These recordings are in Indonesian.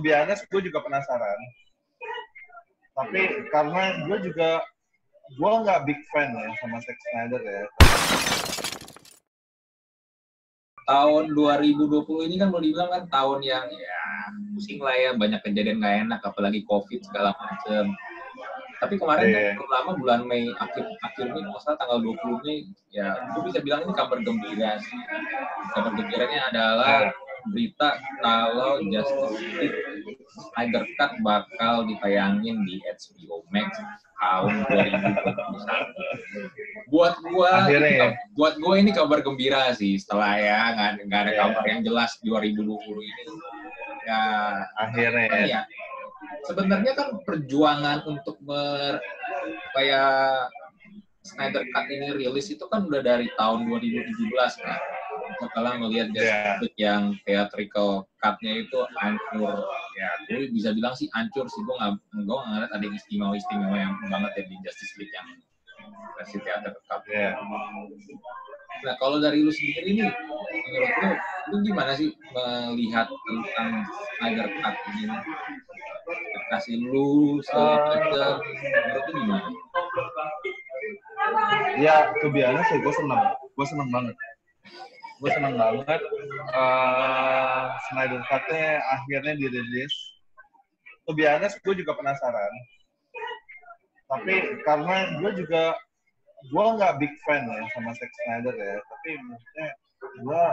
be honest, gue juga penasaran. Tapi karena gue juga gue nggak big fan ya sama Zack Snyder ya. Tahun 2020 ini kan boleh dibilang kan tahun yang ya pusing lah ya, banyak kejadian nggak enak, apalagi COVID segala macam. Tapi kemarin Iya. kan lama bulan Mei akhir akhir Mei salah tanggal 20 Mei ya gue bisa bilang ini kabar gembira sih. Kabar gembiranya adalah berita kalau Justice League Snyder Cut bakal ditayangin di HBO Max tahun 2021. Buat gua Akhirnya ya? buat gua ini kabar gembira sih setelah ya nggak nggak ada Iya. kabar yang jelas 2020 ini. Ya Akhirnya apa ya. ya sebenarnya kan perjuangan untuk ber kayak Snyder Cut ini rilis itu kan udah dari tahun 2017 kan setelah melihat Iya. Justice League yang theatrical cut-nya itu hancur ya gue bisa bilang sih hancur sih gue nggak gue ngeliat ada yang istimewa istimewa yang banget ya di Justice League yang versi theater cut Iya. Nah, kalau dari lu sendiri nih, menurut lu, lu gimana sih melihat tentang Snyder Cut ini? Kasih lu segala macam, menurut lu gimana? Ya, honest ya, gue seneng. Gue seneng banget. Gue seneng banget. eh Snyder Cut-nya akhirnya dirilis. To be honest, gue juga penasaran. Tapi karena gue juga, gue nggak big fan ya sama Zack Snyder ya. Tapi maksudnya gue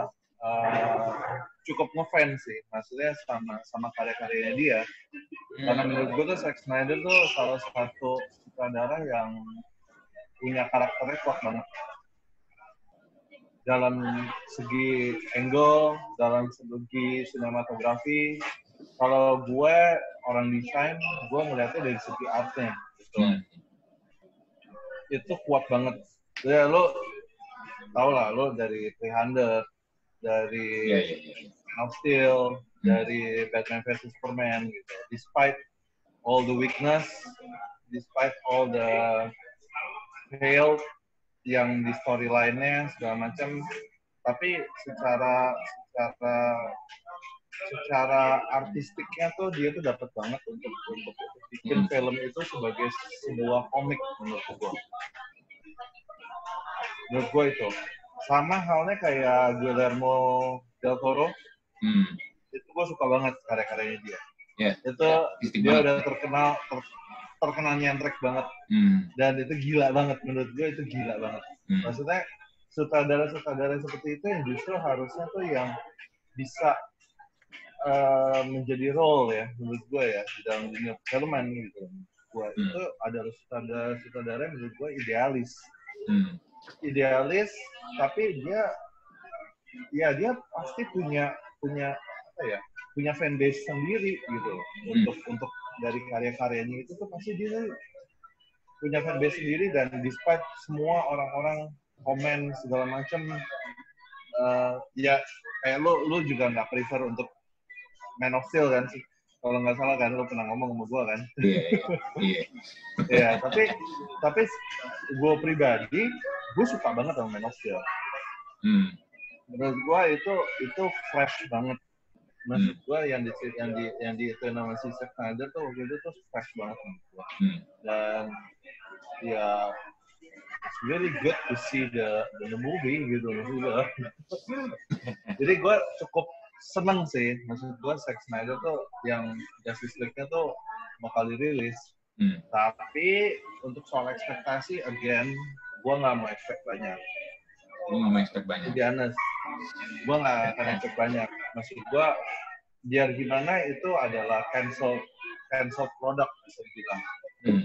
eh, cukup ngefans sih. Maksudnya sama sama karya-karyanya dia. Karena menurut gue tuh Zack Snyder tuh salah satu sutradara yang punya karakternya kuat banget. Dalam segi angle, dalam segi sinematografi, kalau gue orang desain, gue melihatnya dari segi artnya. Gitu. Hmm. Itu kuat banget. Ya lo tau lah, lo dari 300, dari iya, iya. Man of Steel, dari Batman vs Superman gitu. Despite all the weakness, despite all the fail yang di storyline-nya segala macam, tapi secara secara secara artistiknya tuh dia tuh dapat banget untuk untuk bikin Hmm. film itu sebagai sebuah komik menurut gua. Menurut gua itu. Sama halnya kayak Guillermo del Toro, Hmm. itu gue suka banget karya-karyanya dia. Ya, Itu artistik dia udah terkenal ter- terkenal nyantrek banget Hmm. dan itu gila banget menurut gue itu gila banget. Hmm. Maksudnya sutradara-sutradara seperti itu yang justru harusnya tuh yang bisa eh, menjadi role ya menurut gue ya di dalam dunia perfilman gitu. Gue Hmm. itu adalah sutradara-sutradara yang menurut gue idealis, Hmm. idealis tapi dia ya dia pasti punya punya apa ya punya fanbase sendiri gitu Hmm. untuk untuk dari karya-karyanya itu tuh pasti dia punya fanbase sendiri dan despite semua orang-orang komen segala macam eh, ya kayak lu lu juga nggak prefer untuk Man of Steel kan sih kalau nggak salah kan lu pernah ngomong sama gua kan Iya, iya, iya. ya tapi tapi gue pribadi gue suka banget sama Man of Steel Hmm. menurut gua itu itu fresh banget maksud gua yang di yang di yang di itu nama si Snyder tuh waktu itu tuh fresh banget menurut gua. Hmm. dan ya it's really good to see the the, movie gitu maksud gua. Jadi gua cukup seneng sih maksud gua Zack Snyder tuh yang Justice League-nya tuh bakal dirilis. Hmm. tapi untuk soal ekspektasi again gua nggak mau expect banyak Lu nggak mau expect banyak. honest gue nggak akan expect banyak maksud gue biar gimana itu adalah cancel cancel product bisa dibilang Hmm.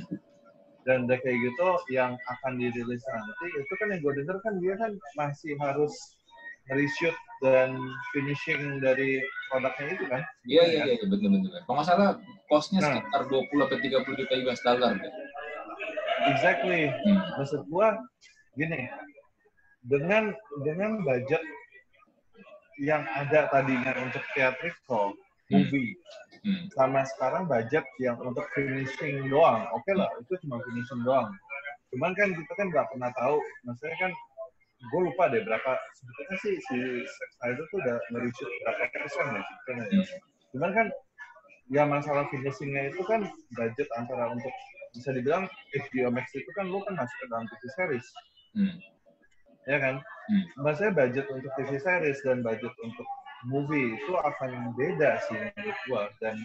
dan udah kayak gitu yang akan dirilis nanti itu kan yang gue denger kan dia kan masih harus reshoot dan finishing dari produknya itu kan Iya, iya, iya, iya, betul, betul. Kalau nggak salah, cost-nya Nah. sekitar 20 sampai 30 juta US dollar. deh. exactly Hmm. maksud gue gini dengan dengan budget yang ada tadinya untuk theatrical movie Hmm. sama sekarang budget yang untuk finishing doang. Oke lah, itu cuma finishing doang. Cuman kan kita kan nggak pernah tahu, maksudnya kan gue lupa deh berapa sebetulnya sih si Snyder tuh udah nge-reshoot berapa persen ya sebetulnya. ya. Hmm. Cuman kan ya masalah finishingnya itu kan budget antara untuk bisa dibilang HBO Max itu kan lu kan masuk ke dalam TV series Hmm. Ya kan? Hmm. maksudnya budget untuk TV series dan budget untuk movie itu akan beda sih menurut gua. Dan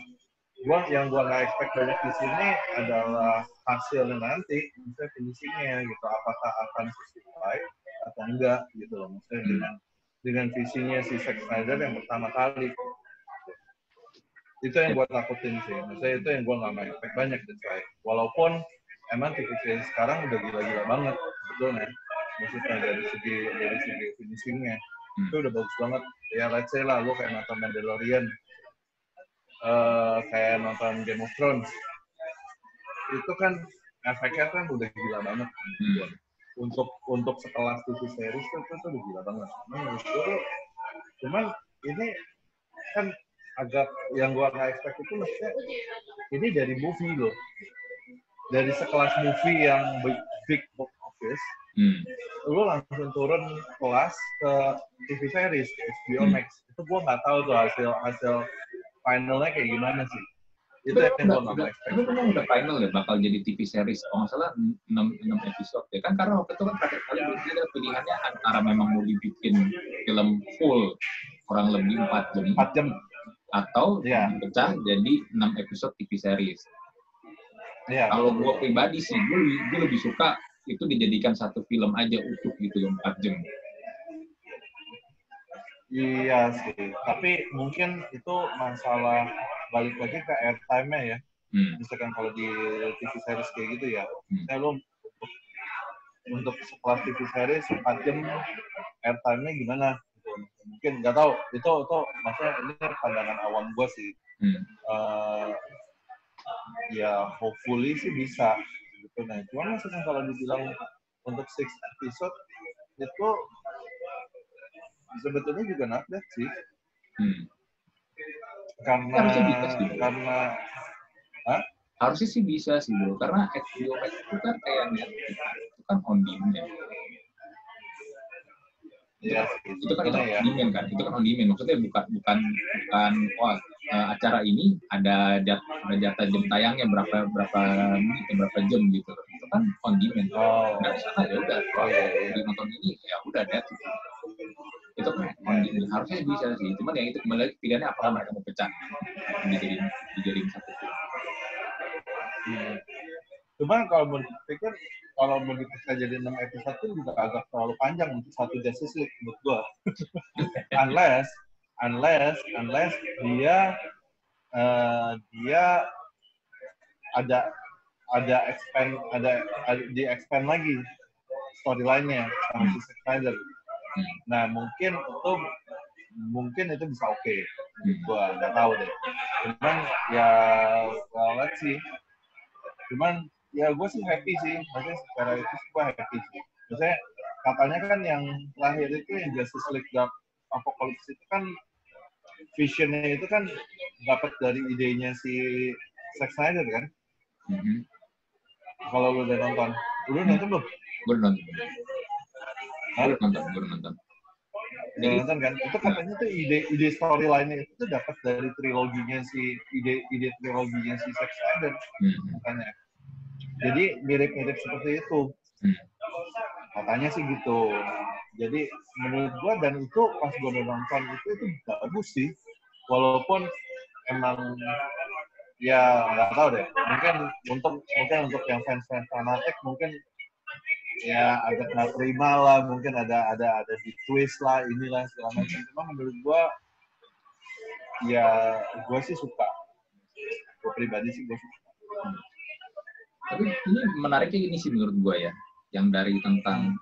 gua yang gua nggak expect banyak di sini adalah hasilnya nanti misalnya finishingnya gitu. Apakah akan sesuai atau enggak gitu loh maksudnya Hmm. dengan dengan visinya si Zack Snyder yang pertama kali. Itu yang gua takutin sih. Maksudnya itu yang gua nggak expect banyak saya walaupun emang TV series sekarang udah gila-gila banget sebetulnya maksudnya dari segi dari segi finishingnya. Hmm. itu udah bagus banget. Ya let's say lah lu kayak nonton Mandalorian. Eh kayak nonton Game of Thrones. Itu kan efeknya kan udah gila banget. Hmm. untuk untuk sekelas TV series itu, itu, udah gila banget. Nah, tuh cuman ini kan agak yang gua nggak expect itu maksudnya ini dari movie loh. Dari sekelas movie yang big, big box office Hmm. lu langsung turun kelas ke TV series HBO Hmm. Max itu gua nggak tahu tuh hasil hasil finalnya kayak gimana sih itu Udah, yang udah, nggak expect itu memang udah final ya bakal jadi TV series. Kalau nggak salah 6, 6 episode ya kan karena waktu itu kan terakhir kali ada pilihannya antara memang mau dibikin film full kurang lebih 4 jam 4 jam atau Iya. dipecah jadi 6 episode TV series. ya Kalau gue pribadi sih, gue, gue lebih suka itu dijadikan satu film aja utuh gitu 4 jam. iya sih tapi mungkin itu masalah balik lagi ke airtime-nya ya Hmm. misalkan kalau di TV series kayak gitu ya Hmm. saya lu untuk, sekelas TV series 4 jam airtime-nya gimana mungkin nggak tahu itu itu maksudnya ini pandangan awam gue sih Hmm. Eh, ya hopefully sih bisa gitu nah cuman maksudnya kalau dibilang untuk six episode itu sebetulnya juga not bad sih Hmm. karena Harusnya bisa sih. karena Harusnya sih bisa sih bro, karena HBO Max itu kan kayak Netflix, itu kan on demand. ya itu kan itu sebetulnya ya on demand kan itu kan on demand maksudnya bukan bukan bukan wah eh, acara ini ada jat, ada jatah jam tayangnya berapa berapa menit berapa jam gitu. Itu kan on demand. Oh. Dari sana ya udah. Oh, iya, iya. di nonton ini ya udah deh itu kan on demand. Harusnya bisa sih. Cuman ya itu kembali lagi pilihannya apakah mereka mau pecah. Dijadiin dijadiin satu Hmm. Cuman kalau mau dipikir, kalau mau dipikir jadi 6 episode itu juga agak terlalu panjang. Untuk satu Justice League menurut gua. unless, unless, unless dia eh, dia ada ada expand ada, ada di expand lagi storyline-nya sama si Snyder. Nah mungkin itu mungkin itu bisa oke. Hmm. Gua nggak tahu deh. Cuman ya let's see. Cuman ya gue sih happy sih. Maksudnya secara itu sih gue happy sih. Maksudnya katanya kan yang terakhir itu yang Justice League Dark Apocalypse itu kan visionnya itu kan dapat dari idenya si Zack Snyder kan. Mhm. Kalau lu udah nonton, lu udah nonton belum? gue udah nonton gue udah nonton gue udah nonton Udah nonton kan? Itu katanya tuh ide ide storyline-nya itu dapat dari triloginya si ide ide triloginya si Zack Snyder Hmm. katanya. Jadi mirip-mirip seperti itu. Hmm. Katanya sih gitu. Jadi menurut gua dan itu pas udah nonton itu itu bagus sih. Walaupun emang ya nggak tahu deh. Mungkin untuk mungkin untuk yang fans-fans fanatik mungkin ya agak nggak terima lah. Mungkin ada ada ada di twist lah inilah segala macam. Cuma menurut gua ya gua sih suka. Gua pribadi sih gua suka. Tapi ini menariknya ini sih menurut gue ya, yang dari tentang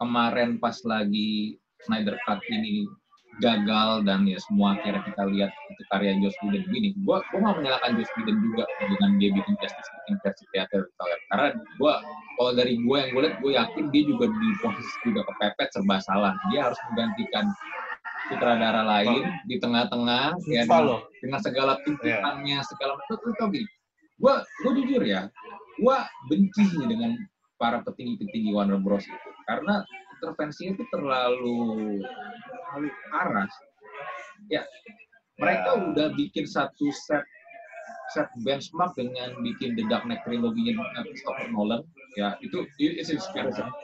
kemarin pas lagi Snyder Cut ini gagal dan ya semua akhirnya kita lihat itu karya Joss Whedon begini. Gue gue nggak menyalahkan Joss Whedon juga dengan dia bikin Justice League versi teater misalnya. Karena gue kalau dari gue yang gue lihat gue yakin dia juga di posisi juga kepepet serba salah. Dia harus menggantikan sutradara lain di tengah-tengah ya dengan, dengan segala tuntutannya segala macam itu tau gini gue gue jujur ya gue benci dengan para petinggi-petinggi Warner Bros itu karena intervensinya itu terlalu terlalu parah ya mereka Ya. udah bikin satu set set benchmark dengan bikin The Dark Knight trilogy Christopher Nolan. Ya itu itu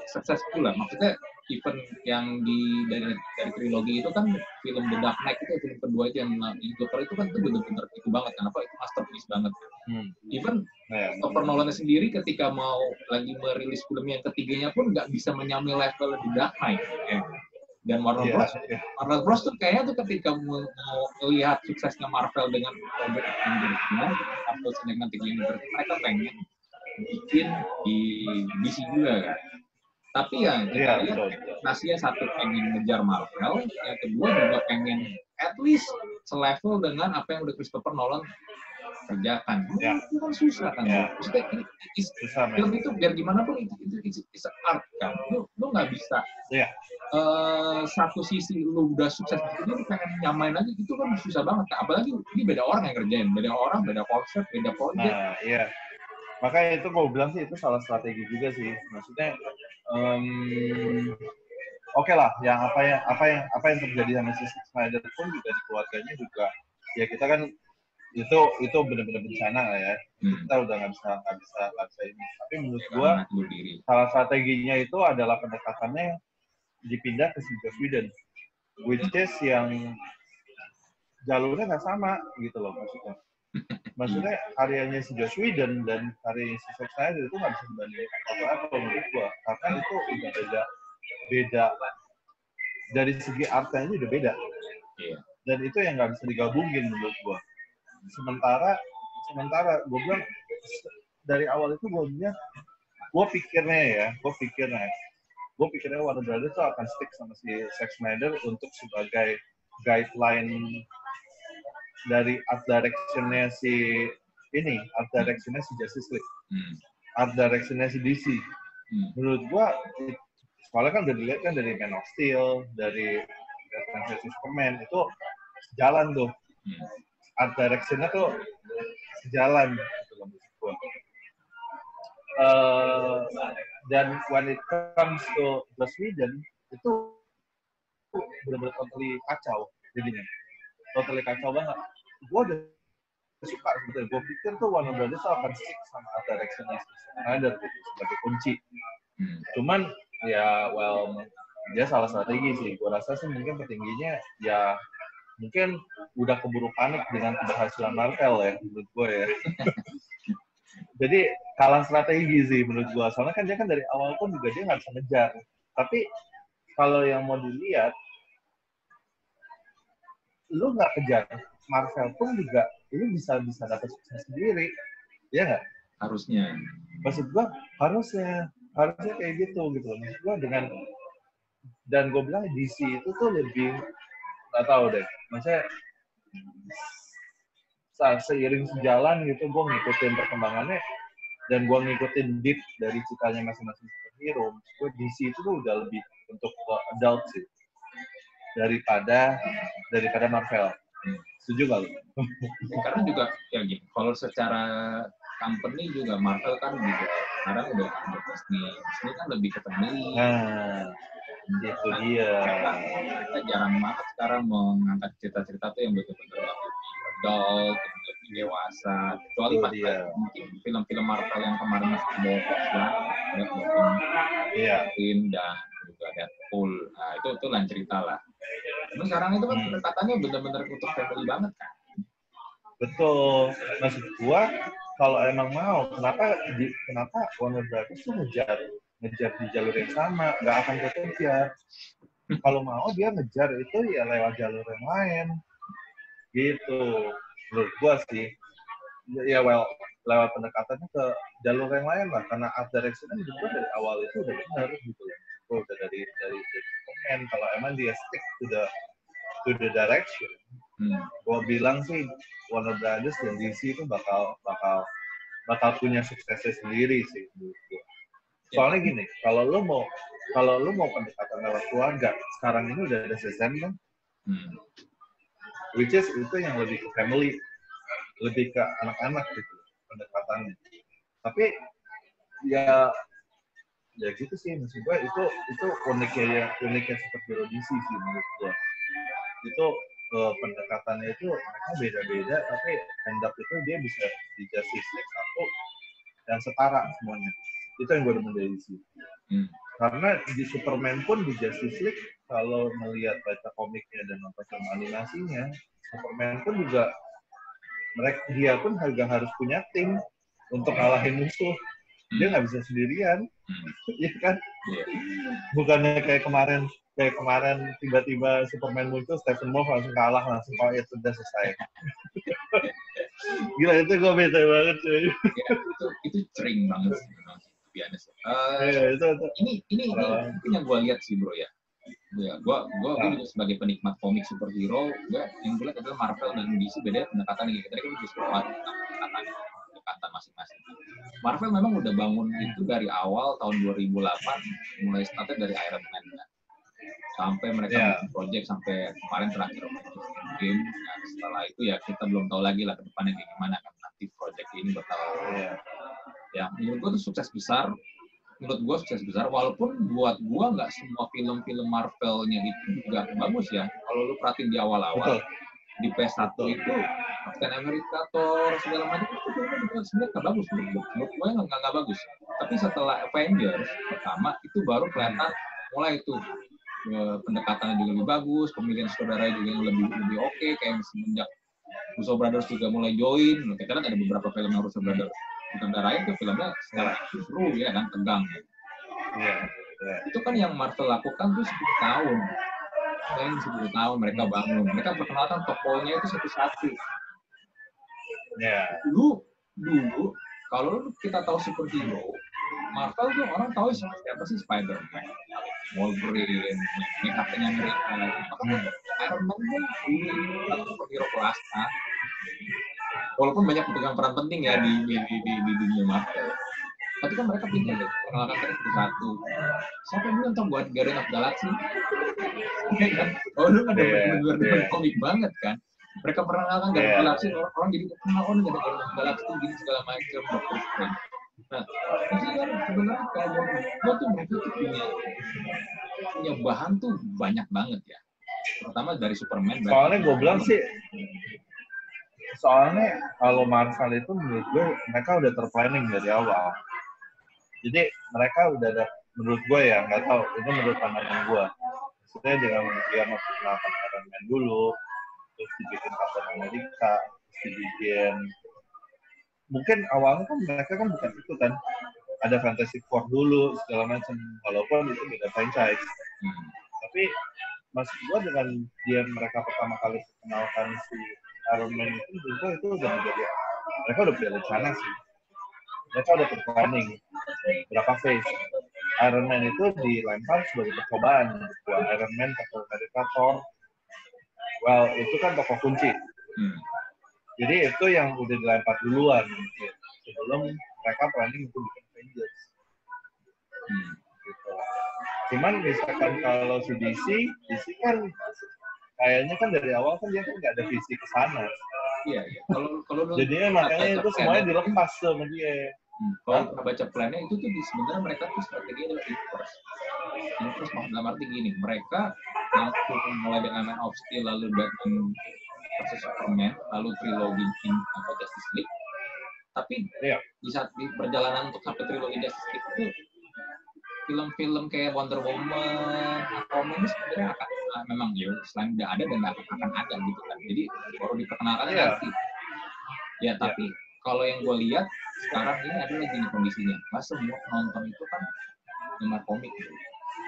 successful lah. Maksudnya event yang di dari dari trilogi itu kan film The Dark Knight itu film kedua itu yang yang Joker itu kan itu benar-benar itu banget kenapa itu masterpiece banget hmm. even yeah. Christopher Nolan sendiri ketika mau lagi merilis film yang ketiganya pun nggak bisa menyamai level The Dark Knight ya dan Warner yeah, Bros. Yeah. Warner Bros tuh kayaknya tuh ketika mau, melihat suksesnya Marvel dengan Robert Avengers-nya atau dengan tiga universe mereka pengen bikin di DC juga kan. Tapi ya kita yeah, lihat Nasia satu pengen ngejar Marvel, yang kedua juga pengen at least selevel dengan apa yang udah Christopher Nolan kerjakan. Ya. Itu kan susah kan. Ya. Maksudnya ini, is, susah, film itu biar gimana pun itu itu it's, art kan. Lu lu nggak bisa. Ya. Uh, satu sisi lu udah sukses itu lu pengen nyamain lagi itu kan susah banget. Apalagi ini beda orang yang kerjain, beda orang, beda konsep, beda project. Nah, iya. Makanya itu gue bilang sih itu salah strategi juga sih. Maksudnya um, oke okay lah yang apa yang apa yang apa yang terjadi sama si Snyder pun juga di keluarganya juga ya kita kan itu itu benar-benar bencana lah ya. Hmm. kita udah nggak bisa nggak bisa nggak bisa ini. Tapi menurut gua salah strateginya itu adalah pendekatannya dipindah ke Whedon which is yang jalurnya nggak sama gitu loh maksudnya. Maksudnya karyanya si Joss Whedon dan karyanya si Zack Snyder itu nggak bisa dibandingkan apa-apa menurut gua. Karena itu udah beda beda. Dari segi artnya udah beda. Yeah. dan itu yang nggak bisa digabungin menurut gua sementara sementara gue bilang dari awal itu gue bilang gue pikirnya ya gue pikirnya gue pikirnya Warner Brothers itu akan stick sama si Zack Snyder untuk sebagai guideline dari art directionnya si ini art directionnya si Justice League hmm. art directionnya si DC hmm. menurut gua soalnya kan udah dilihat kan dari Man of Steel dari Batman vs Superman itu jalan tuh hmm art directionnya tuh sejalan Uh, dan when it comes to the Sweden itu benar-benar totally kacau jadinya. Totally kacau banget. Gue udah suka sebetulnya. Gue pikir tuh Warner Brothers akan stick sama art directionnya Snyder gitu sebagai kunci. Cuman ya well dia salah strategi sih. Gue rasa sih mungkin petingginya ya mungkin udah keburu panik dengan keberhasilan Marvel ya menurut gue ya. Jadi kalah strategi sih menurut gue. Soalnya kan dia kan dari awal pun juga dia nggak bisa ngejar. Tapi kalau yang mau dilihat, lu nggak kejar Marvel pun juga lu bisa bisa dapat sukses sendiri, ya nggak? Harusnya. Maksud gue harusnya harusnya kayak gitu gitu. Maksud gue dengan dan gue bilang DC itu tuh lebih nggak tahu deh. Maksudnya saat seiring sejalan gitu gue ngikutin perkembangannya dan gue ngikutin deep dari ceritanya masing-masing superhero gue DC itu tuh udah lebih untuk adult sih. Daripada daripada Marvel. Setuju gak lu? karena juga ya gitu kalau secara company juga Marvel kan juga sekarang udah udah Disney. Disney kan lebih ke family nah itu dia. Kita jarang banget sekarang mengangkat cerita-cerita tuh yang betul-betul adult lebih dewasa. Kecuali pas mungkin film-film Marvel yang kemarin masih ada ya film iya. dan juga Deadpool. Nah itu itu lain cerita lah. Tapi sekarang itu kan hmm. pendekatannya benar-benar untuk family banget kan? Betul. Maksud gua kalau emang mau kenapa di, kenapa Warner Brothers tuh ngejar ngejar di jalur yang sama nggak akan kekejar kalau mau dia ngejar itu ya lewat jalur yang lain. Gitu. Menurut gua sih. Ya well lewat pendekatannya ke jalur yang lain lah. Karena art direction kan juga dari awal itu udah benar gitu ya itu udah dari dari dari komen kalau emang dia stick to the to the direction hmm. gua bilang sih Warner Brothers dan DC itu bakal bakal bakal punya suksesnya sendiri sih menurut gua soalnya gini kalau lo mau kalau lo mau pendekatan lewat keluarga sekarang ini udah ada season kan? Hmm. which is itu yang lebih ke family lebih ke anak-anak gitu pendekatannya. Tapi ya ya gitu sih maksud gue itu itu uniknya ya uniknya seperti DC sih menurut gue itu uh, pendekatannya itu mereka beda-beda tapi end up itu dia bisa di Justice satu dan setara semuanya itu yang gue demen dari DC hmm. karena di Superman pun di Justice League kalau melihat baca komiknya dan nonton film animasinya Superman pun juga mereka dia pun juga harus punya tim untuk ngalahin musuh. Dia nggak bisa sendirian. Hmm. ya kan? Yeah. bukannya kayak kemarin kayak kemarin tiba-tiba Superman muncul Stephen Wolf langsung kalah langsung kalau itu udah selesai. Gila itu gue bete banget cuy. Ya, itu itu sering banget sih memang biasa uh, yeah, itu, itu. ini ini uh, ini yang gue lihat sih bro ya. Ya gua gua, gua juga sebagai penikmat komik superhero gua yang gue lihat adalah Marvel dan DC beda pendekatan nih kita kan bisa pendekatan pendekatan masing-masing. Marvel memang udah bangun itu dari awal tahun 2008 mulai startnya dari Iron Man kan. Sampai mereka yeah. project sampai kemarin terakhir game nah, setelah itu ya kita belum tahu lagi lah ke depannya kayak gimana kan. Nanti project ini bakal yeah. Ya menurut gue itu sukses besar. Menurut gue sukses besar walaupun buat gue nggak semua film-film Marvelnya itu juga bagus ya. Kalau lu perhatiin di awal-awal di PS1 itu Captain America, Thor, segala macam itu juga sebenarnya nggak bagus menurut gue nggak nggak bagus. Tapi setelah Avengers pertama itu baru kelihatan mulai itu pendekatannya juga lebih bagus, pemilihan saudara juga yang lebih lebih oke, okay, kayak semenjak Russo Brothers juga mulai join. Kita kan ada beberapa film yang Russo Brothers sutradarain tuh filmnya secara seru ya kan, tegang. Yeah. Yeah. Itu kan yang Marvel lakukan tuh 10 tahun. Yang 10 tahun mereka bangun. Mereka perkenalkan tokohnya itu satu-satu. Yeah. Dulu, dulu kalau kita tahu superhero, Marvel tuh orang tahu siapa sih Spider-Man, Wolverine, ini Captain America. Makanya Iron Man kan satu superhero kelas A. Walaupun banyak pegang peran penting ya di di, di, di, di dunia Marvel. Tapi kan mereka pintar deh, perkenalkan tadi satu satu. Siapa yang bilang buat Guardian of Galaxy? Iya kan? Oh, lu kan yeah, bener-bener yeah. komik banget kan? Mereka pernah kan Guardian yeah. of Galaxy, orang, orang jadi kenal oh ini Guardian of Galaxy gini segala macam, Doctor Strange Nah, itu kan sebenarnya kalau gue tuh mereka tuh punya punya bahan tuh banyak banget ya. Terutama dari Superman. Soalnya gue bilang sih, soalnya kalau Marvel itu menurut gue mereka udah terplanning dari awal. Jadi mereka udah ada, menurut gue ya, nggak tahu, itu menurut pandangan gue. Maksudnya dengan dia memperkenalkan Iron Man dulu, terus dibikin Captain America, terus dibikin mungkin awalnya kan mereka kan bukan itu kan ada Fantastic Four dulu segala macam walaupun itu beda franchise hmm. tapi maksud gua dengan dia mereka pertama kali kenalkan si Iron Man itu juga itu udah menjadi mereka udah punya rencana sih mereka udah planning berapa phase Iron Man itu dilempar sebagai percobaan buat Iron Man Captain America Thor well itu kan tokoh kunci hmm jadi itu yang udah dilempar duluan mungkin sebelum mereka planning untuk bikin Avengers. Hmm. Gitu. Cuman misalkan kalau si DC, DC kan kayaknya kan dari awal kan dia kan nggak ada visi ke sana. Iya, iya. Kalau kalau jadinya makanya itu semuanya dilepas sama dia. Hmm. Kalau pernah baca plannya itu tuh sebenarnya mereka tuh strategi adalah inverse. Inverse dalam arti gini, mereka langsung mulai dengan Man of Steel lalu Batman versus Superman lalu trilogi apa Justice League tapi yeah. di saat di perjalanan untuk sampai trilogi Justice League itu film-film kayak Wonder Woman, Aquaman ini sebenarnya akan uh, memang ya selain tidak ada dan akan, akan ada gitu kan. Jadi baru diperkenalkan yeah. nanti. Ya tapi yeah. kalau yang gue lihat sekarang ini adalah gini kondisinya. Mas semua penonton itu kan penggemar komik, gitu.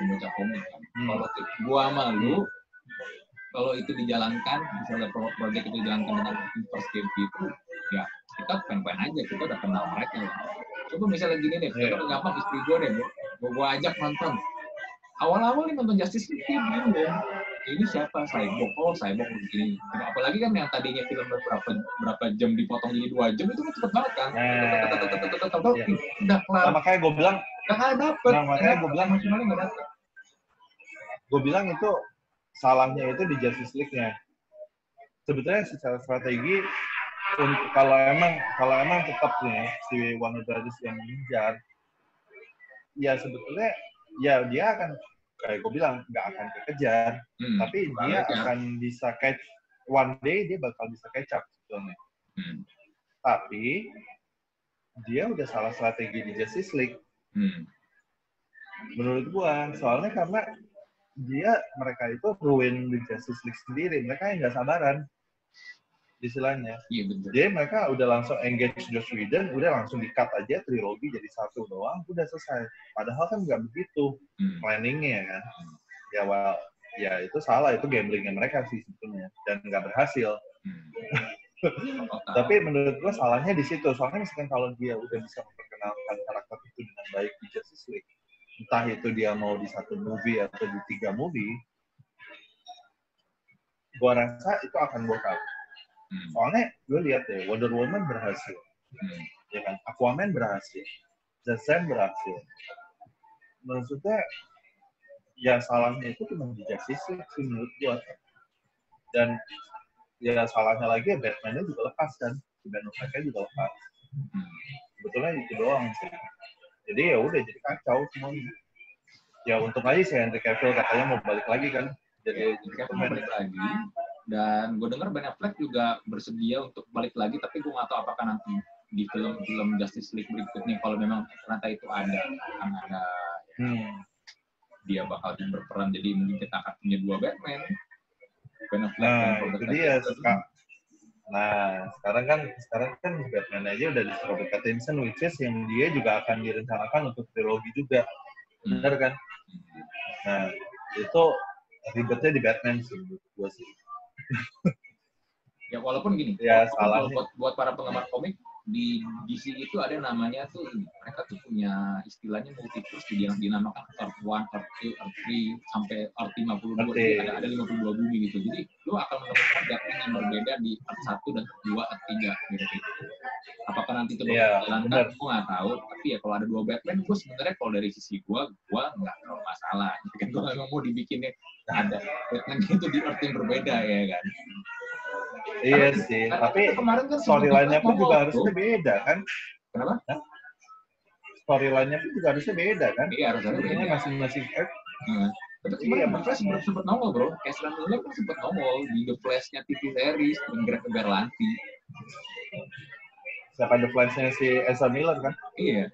pembaca komik kan. Hmm. Kalau gua malu kalau itu dijalankan misalnya proyek itu dijalankan dengan first game itu ya kita pengen-pengen aja kita udah kenal mereka ya. coba misalnya gini deh yeah. kita gampang istri gue deh gue gue ajak nonton awal-awal nih nonton Justice League bingung ini siapa? Cyborg. Oh Cyborg begini. Nah, apalagi kan yang tadinya film berapa berapa jam dipotong jadi dua jam itu kan cepet banget kan? Udah kelar. Nah, makanya gue bilang nggak dapet. Nah, makanya gue bilang maksimalnya nggak dapet. Gue bilang itu salahnya itu di Justice League-nya. Sebetulnya secara strategi kalau emang kalau emang tetap nih si Warner Brothers yang mengejar, ya sebetulnya ya dia akan kayak gue bilang nggak akan kekejar, hmm, tapi dia ya. akan bisa catch one day dia bakal bisa catch up sebetulnya. Hmm. Tapi dia udah salah strategi di Justice League Hmm. menurut gua. Soalnya karena dia mereka itu ruin di Justice League sendiri. Mereka yang nggak sabaran istilahnya. Iya betul. Jadi mereka udah langsung engage Joss Whedon, udah langsung di-cut aja trilogi jadi satu doang, udah selesai. Padahal kan nggak begitu Hmm. planningnya kan. Ya well, ya itu salah, itu gamblingnya mereka sih sebetulnya dan nggak berhasil. Hmm. Tapi menurut gua salahnya di situ. Soalnya misalkan kalau dia udah bisa memperkenalkan karakter itu dengan baik di Justice League, entah itu dia mau di satu movie atau di tiga movie, gua rasa itu akan work out. Hmm. Soalnya gue lihat deh, Wonder Woman berhasil, Hmm. ya kan? Aquaman berhasil, Shazam berhasil. Maksudnya ya salahnya itu cuma di Justice League sih menurut gua. Dan ya salahnya lagi ya Batman-nya juga lepas kan, Ben Affleck juga lepas. Hmm. Sebetulnya itu doang sih. Jadi ya udah jadi kacau semuanya. Ya untung aja si Henry Cavill katanya mau balik lagi kan. Jadi Jadi Kevin mau balik lagi dan gue dengar Ben Affleck juga bersedia untuk balik lagi tapi gue nggak tahu apakah nanti di film-film Justice League berikutnya kalau memang ternyata itu ada akan ada hmm. dia bakal berperan jadi mungkin kita akan punya dua Batman Ben Affleck Nah, dan itu Robert. Ska- Nah, sekarang kan sekarang kan Batman aja udah di Robert Pattinson, which is yang dia juga akan direncanakan untuk trilogi juga, Hmm. benar kan? Nah, itu ribetnya di Batman sih, menurut gua sih. Ya walaupun gini, Ya, salahnya. buat, buat para penggemar komik di DC itu ada namanya tuh mereka tuh punya istilahnya multiverse di yang dinamakan Earth 1, Earth 2, Earth 3 sampai Earth 52. Ngerti. Jadi ada ada 52 bumi gitu. Jadi lu akan menemukan Batman yang berbeda di Earth 1 dan Earth 2, Earth 3 gitu. Apakah nanti itu bakal Iya, dijalankan? benar. Gue nggak tahu. Tapi ya kalau ada dua Batman, gue sebenarnya kalau dari sisi gue, gue nggak terlalu masalah. Kan gue memang mau dibikinnya ada Batman itu di Earth yang berbeda ya kan. Iya sih, karena tapi kemarin kan storyline-nya pun sempat juga harusnya beda kan? Kenapa? Storyline-nya pun juga harusnya beda kan? Iya harus ada Sebetulnya beda. masing-masing eh, Hmm. Tapi Iya, The. Flash sempat sempat nongol bro. Ezra Miller kan sempat nongol di The Flash-nya TV series dan Greg Berlanti. siapa the flash-nya si Ezra Miller kan? Iya.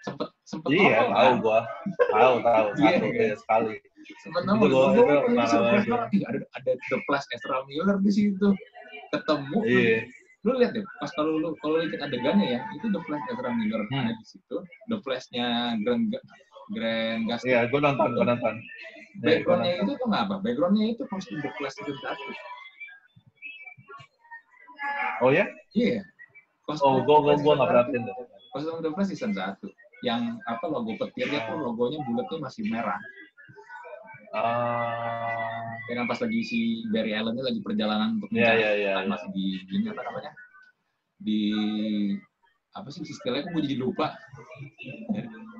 Sempet sempet Iya, nongol tahu kan. gua. Tahu, tahu. Iya, Satu iya. sekali. Sempet Itu nongol. gua- Gua- itu gua- gua surprise banget. banget. Ih, ada ada The Flash Ezra Miller di situ. Ketemu. Iya. Lu lihat deh, pas kalau lu kalau lihat adegannya ya, itu The Flash Ezra Miller Hmm. ada di situ. The Flash-nya Grand Grand Gustin. Iya, gua nonton, gua nonton. Iya, Backgroundnya itu tuh nggak apa? Backgroundnya itu kostum The Flash season satu. Oh ya? Iya. Oh, gua gua gua nggak perhatiin. Kostum The Flash season 1. Yang apa logo petirnya tuh logonya bulatnya masih merah. Ah, Ya kan pas lagi si Barry Allen lagi perjalanan untuk Iya, mencari iya, iya, kan iya. masih di ini apa namanya? Di apa sih istilahnya gue jadi lupa.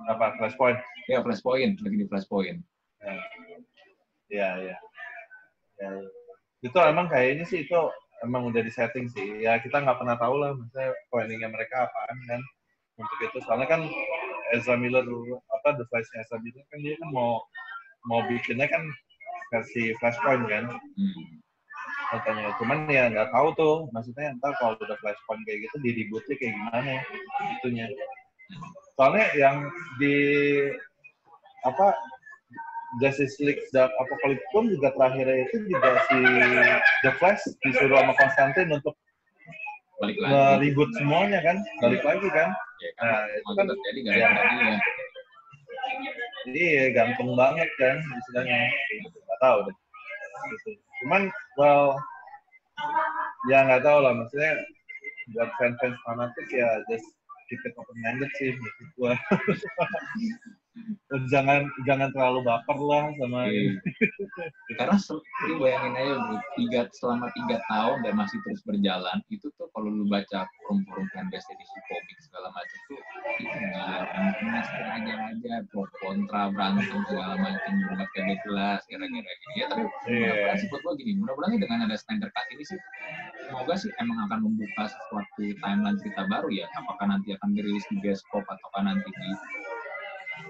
apa flashpoint? Ya flashpoint, lagi di flashpoint. Iya, iya. Ya, iya. Itu emang kayaknya sih itu emang udah di setting sih. Ya kita nggak pernah tahu lah, maksudnya planningnya mereka apaan kan untuk itu. Soalnya kan Ezra Miller apa The Flash Ezra Miller kan dia kan mau mau bikinnya kan versi Flashpoint kan Hmm. katanya. Cuman ya nggak tahu tuh, maksudnya ntar kalau udah Flashpoint kayak gitu di rebootnya kayak gimana itunya. Soalnya yang di apa Justice League Dark Apocalypse pun juga terakhirnya itu juga si The Flash disuruh sama Konstantin untuk Balik lagi. nge-reboot semuanya kan, balik lagi kan. Ya kan, Nah, itu kan- terjadi ya. Iya, gantung banget kan istilahnya. Gitu. Gak tahu deh. Gitu. Cuman, well, ya nggak tahu lah. Maksudnya buat fans-fans fanatik ya just keep it open-minded sih menurut. jangan jangan terlalu baper lah sama Iya. Karena se- lu bayangin aja bro, tiga, selama tiga tahun dan masih terus berjalan, itu tuh kalau lu baca forum-forum fanbase edisi komik segala macam tuh, itu setengah aja aja, pro kontra, berantem segala macam, buat kagak jelas, gara-gara gini. Ya tapi Iya. mudah-mudahan sih buat gua gini, mudah-mudahan dengan ada Snyder Cut ini sih, semoga sih emang akan membuka sesuatu timeline cerita baru ya, apakah nanti akan dirilis di bioskop ataukah nanti di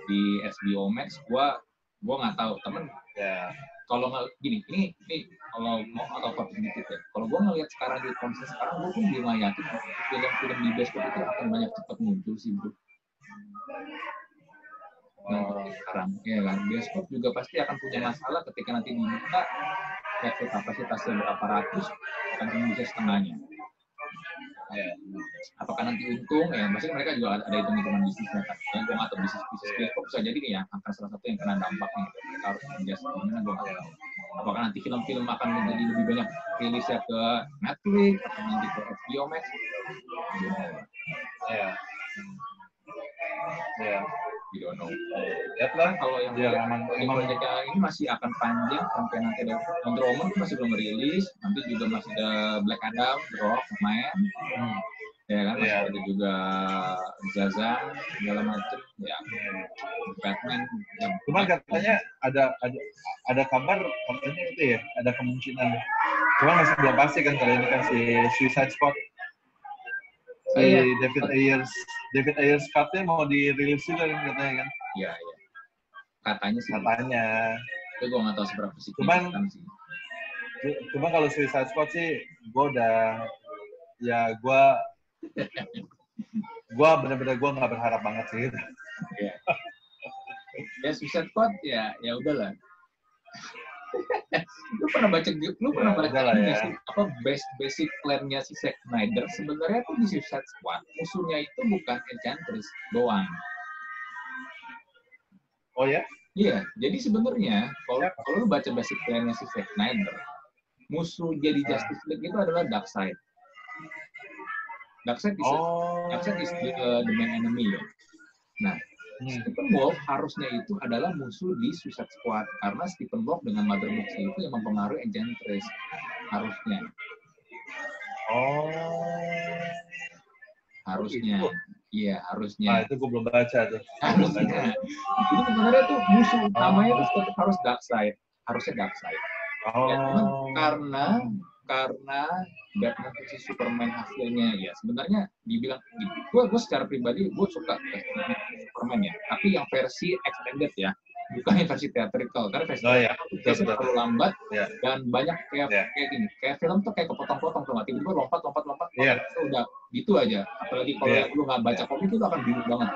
di HBO Max gua gua nggak tahu temen Ya. kalau nggak gini ini ini kalau mau atau apa sedikit ya kalau gue ngelihat sekarang di konsep sekarang gue pun belum yakin film-film di bioskop itu akan banyak cepat muncul sih bro nah, Oh. sekarang ya kan bioskop juga pasti akan punya masalah ketika nanti dibuka level kapasitasnya berapa ratus akan bisa setengahnya Ya. apakah nanti untung ya maksudnya mereka juga ada, ada hitung hitungan bisnisnya kan gue nggak tahu bisnis bisnis bioskop bisa jadi nih ya akan salah satu yang kena dampaknya gitu. mereka harus adjust gimana gue nggak tahu apakah nanti film-film akan menjadi lebih banyak rilisnya ke Netflix atau nanti ke HBO Max Ya. Ya. We don't know Lihat lah. kalau yang Ya, emang emang ini masih akan panjang sampai nanti ada Wonder Woman masih belum rilis nanti juga masih ada Black Adam The Rock main hmm. ya kan masih Iya. ada juga Zazan segala macam ya Batman yang Cuman katanya ada ada ada kabar katanya itu ya, ada kemungkinan. Cuma masih belum pasti kan kalau ini kan si Suicide Squad. Si Iya. David Ayers David Ayers Cut-nya mau dirilis juga kan katanya kan. ya ya katanya sih Katanya. itu gue nggak tahu seberapa sih Cuman- sih Cuma kalau Suicide Squad sih gue udah ya gue gue bener-bener gue nggak berharap banget sih ya ya Suicide Squad ya ya udahlah lu pernah baca lu pernah Ya, baca ini ya. sih apa basic plan-nya si Zack Snyder sebenarnya tuh di Suicide Squad musuhnya itu bukan Enchantress doang oh ya Iya, jadi sebenarnya kalau Siapa? kalau lu baca basic plan-nya si Zack Snyder, musuh jadi Ah. Justice League itu adalah Darkseid. Darkseid is, oh Darkseid is the, uh, the main enemy ya. Nah, Hmm. Stephen Wolf harusnya itu adalah musuh di Suicide Squad karena Stephen Wolf dengan Mother Box itu yang mempengaruhi Enchantress harusnya, oh harusnya, Itu. iya nah harusnya. itu gue belum baca tuh harusnya. Jadi sebenarnya tuh musuh utamanya itu tetap harus Darkseid, harusnya Darkseid. oh Ya, karena karena Batman versus Superman hasilnya ya sebenarnya dibilang gue gue secara pribadi gue suka Batman Superman ya tapi yang versi extended ya bukan yang versi theatrical karena versi Oh, iya. Betul, biasanya terlalu lambat Iya. dan banyak kayak Iya. kayak gini kayak film tuh kayak kepotong-potong tuh tiba-tiba lompat lompat lompat Iya. itu udah gitu aja apalagi kalau Iya. yang lu nggak baca komik itu akan bingung banget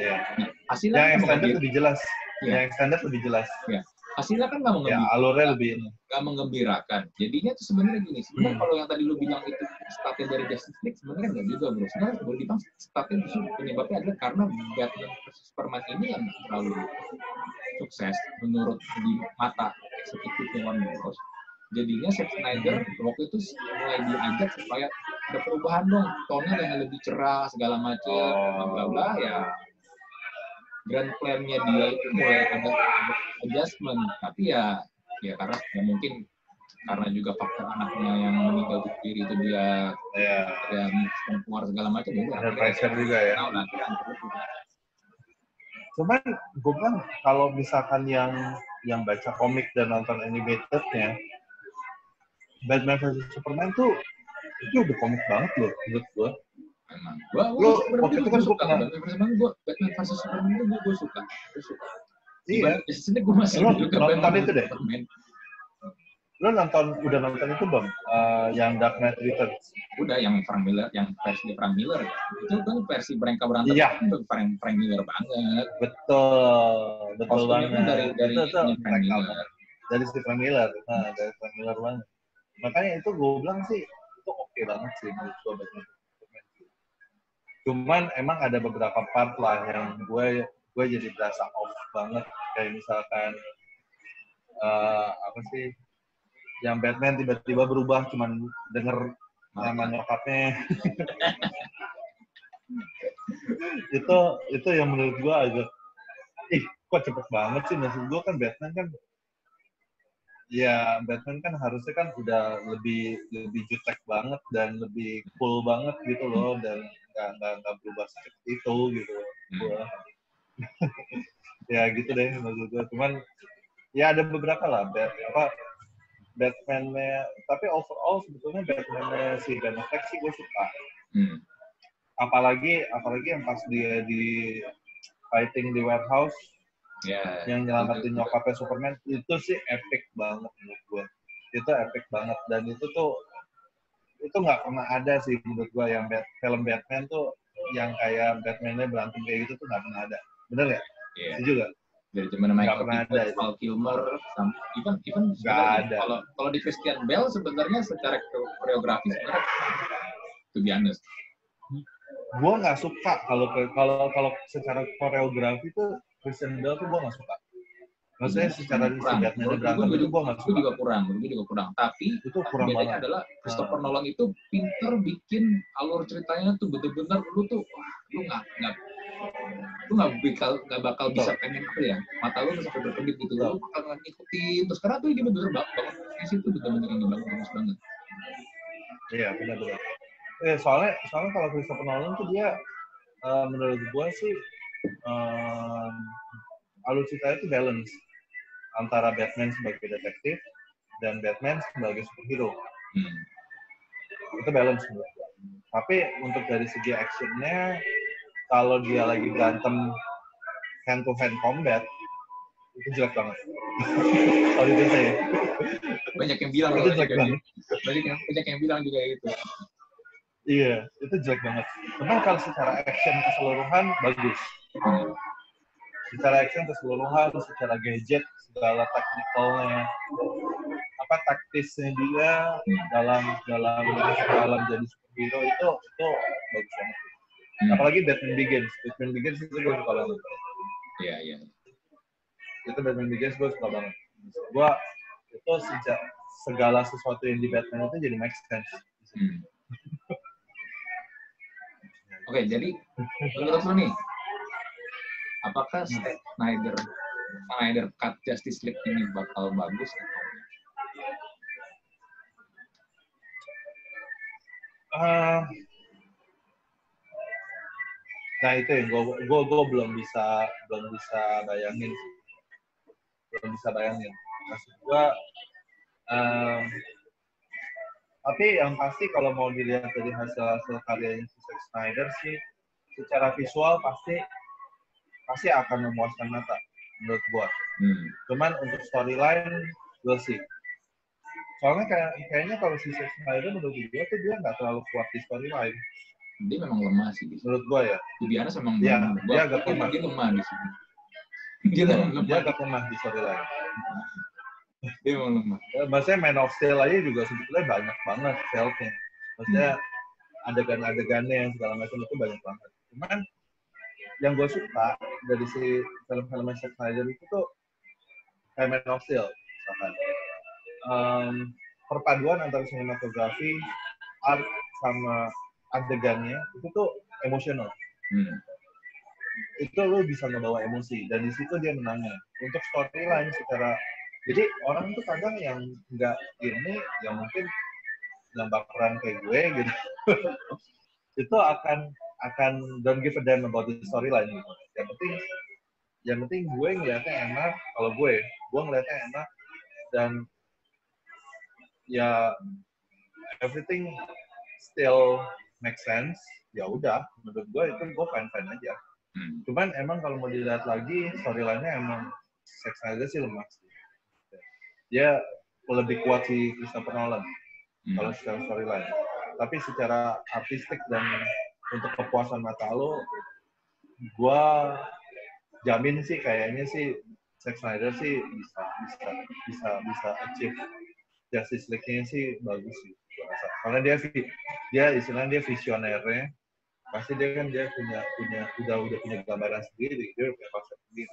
Iya. nah hasilnya yang kan extended lebih jelas Iya. yang extended lebih jelas hasilnya kan nggak ya mengembirakan alurnya lebih nggak mengembirakan. Jadinya tuh sebenarnya gini, sebenarnya Hmm. kalau yang tadi lu bilang itu startnya dari Justice League sebenarnya nggak juga bro. Sebenarnya boleh dibilang startnya justru penyebabnya adalah karena Batman versus Superman ini yang terlalu sukses menurut di mata eksekutifnya Warner Bros. Jadinya Zack Snyder waktu itu mulai diajak supaya ada perubahan dong, tone yang lebih cerah segala macam, bla bla bla ya grand plan-nya dia itu mulai ada adjustment. Tapi ya ya karena ya mungkin karena juga faktor anaknya yang meninggal bunuh diri itu dia ya ya keluar segala macam ya udah ada pressure juga ya. tahu juga. cuman gue bilang kalau misalkan yang yang baca komik dan nonton animatednya Batman vs Superman tuh itu udah komik banget loh menurut gue memang gua gua sebenarnya waktu itu kan suka pernah- Batman versus Superman. Itu gua suka. Gua suka iya. Sini gua masih juga nonton itu deh? Lo nonton udah nonton itu belum? Eh, yang Dark Knight Returns. Udah yang Frank Miller yang versi Frank Miller. Itu kan versi mereka berantem Iya. itu Frank Frank Miller banget. Betul. Betul kostumnya banget. dari dari itu tuh ininya Frank Miller. Dari si Frank Miller. Nah dari Frank Miller banget. Makanya itu gue bilang sih itu oke banget sih menurut gue cuman emang ada beberapa part lah yang gue gue jadi berasa off banget kayak misalkan eh, apa sih yang Batman tiba-tiba berubah cuman denger nama nyokapnya itu itu yang menurut gue agak ih kok cepet banget sih maksud gue kan Batman kan ya Batman kan harusnya kan udah lebih lebih jutek banget dan lebih cool banget gitu loh dan nggak nggak berubah secepat itu gitu loh. Gua. ya gitu deh maksud gue cuman ya ada beberapa lah Bat, apa Batman-nya tapi overall sebetulnya Batman-nya si Ben Affleck sih gue suka. Hmm. apalagi apalagi yang pas dia di fighting di warehouse Ya, yang nyelamatin nyokapnya Superman itu sih epic banget menurut gue itu epic banget dan itu tuh itu nggak pernah ada sih menurut gue yang Bat- film Batman tuh yang kayak Batman-nya berantem kayak gitu tuh nggak pernah ada bener nggak? Iya. Setuju nggak? dari zaman Michael Keaton. Val Kilmer, even even ada. kalau kalau di Christian Bale sebenarnya secara koreografi sebenarnya to be honest Gue nggak suka kalau kalau kalau secara koreografi tuh Christian Bale tuh gue nggak suka. Maksudnya secara si kurang. Gue juga, gue juga kurang, itu juga kurang. Tapi Itu kurang bedanya banget. adalah Christopher Ah. Nolan itu pinter bikin alur ceritanya tuh bener-bener lu tuh wah lu nggak nggak lu nggak bakal nggak bakal bisa pengen apa ya? Mata lu sampai berkedip gitu. Lu bakal ngikutin. Terus karena tuh ini bener-bener banget banget itu bener-bener banget bagus banget. Iya benar-benar. Eh soalnya soalnya kalau Christopher Nolan tuh dia eh, menurut gue sih um, alur ceritanya itu balance antara Batman sebagai detektif dan Batman sebagai superhero. Hmm. itu balance menurut gua. Tapi untuk dari segi actionnya kalau dia lagi berantem hand to hand combat itu jelek banget. Kalau itu saya banyak yang bilang itu jelek kayak banget. gitu. banyak yang banyak yang bilang juga gitu Iya, itu jelek banget. Cuman kalau secara action keseluruhan bagus. Secara action keseluruhan, secara gadget, segala teknikalnya, apa taktisnya dia dalam dalam dalam jadi superhero itu itu. Apalagi Batman Begins, Batman Begins itu gue suka banget. iya iya Itu Batman Begins gue suka banget. Gue itu sejak segala sesuatu yang di Batman itu jadi make sense. Hmm. Oke, jadi menurut lu nih, apakah Snyder Snyder Cut Justice League ini bakal bagus atau enggak? Ah, nah itu yang gue gue gue belum bisa belum bisa bayangin sih. belum bisa bayangin maksud gue em, tapi yang pasti kalau mau dilihat dari hasil hasil karyanya si Zack Snyder sih secara visual pasti pasti akan memuaskan mata menurut gue Hmm. cuman untuk storyline we'll see soalnya kayak kayaknya kalau si Zack Snyder menurut gue tuh dia nggak terlalu kuat di storyline Dia memang lemah sih di menurut gue ya Di Bianas memang memang- dia agak lemah. Dia lemah di sini. Dia memang dia lemah. agak lemah di storyline Dia memang lemah. Eh, maksudnya Man of Steel aja juga sebetulnya banyak banget failnya maksudnya adegan-adegannya yang segala macam itu banyak banget cuman yang gue suka dari si film-film Zack Snyder itu tuh kayak Man of Steel misalkan Em, perpaduan antara sinematografi art sama adegannya itu tuh emosional. Hmm. itu lo bisa ngebawa emosi dan di situ dia menangnya. Untuk storyline secara jadi orang tuh kadang yang nggak ini yang mungkin yang baperan kayak gue gitu itu akan akan don't give a damn about the storyline gitu. Yang penting yang penting gue ngeliatnya enak kalau gue gue ngeliatnya enak dan ya everything still make sense ya udah menurut gue itu gue fine fine aja Hmm. Cuman emang kalau mau dilihat lagi storyline-nya emang Zack Snyder sih lemah sih. Dia lebih kuat si Christopher Nolan Hmm. kalau secara storyline. Tapi secara artistik dan untuk kepuasan mata lo, gua jamin sih kayaknya sih Zack Snyder sih bisa bisa bisa bisa achieve Justice League-nya sih bagus sih rasa. Karena dia dia istilahnya dia visionernya pasti dia kan dia punya punya udah udah punya gambaran sendiri dia punya konsep sendiri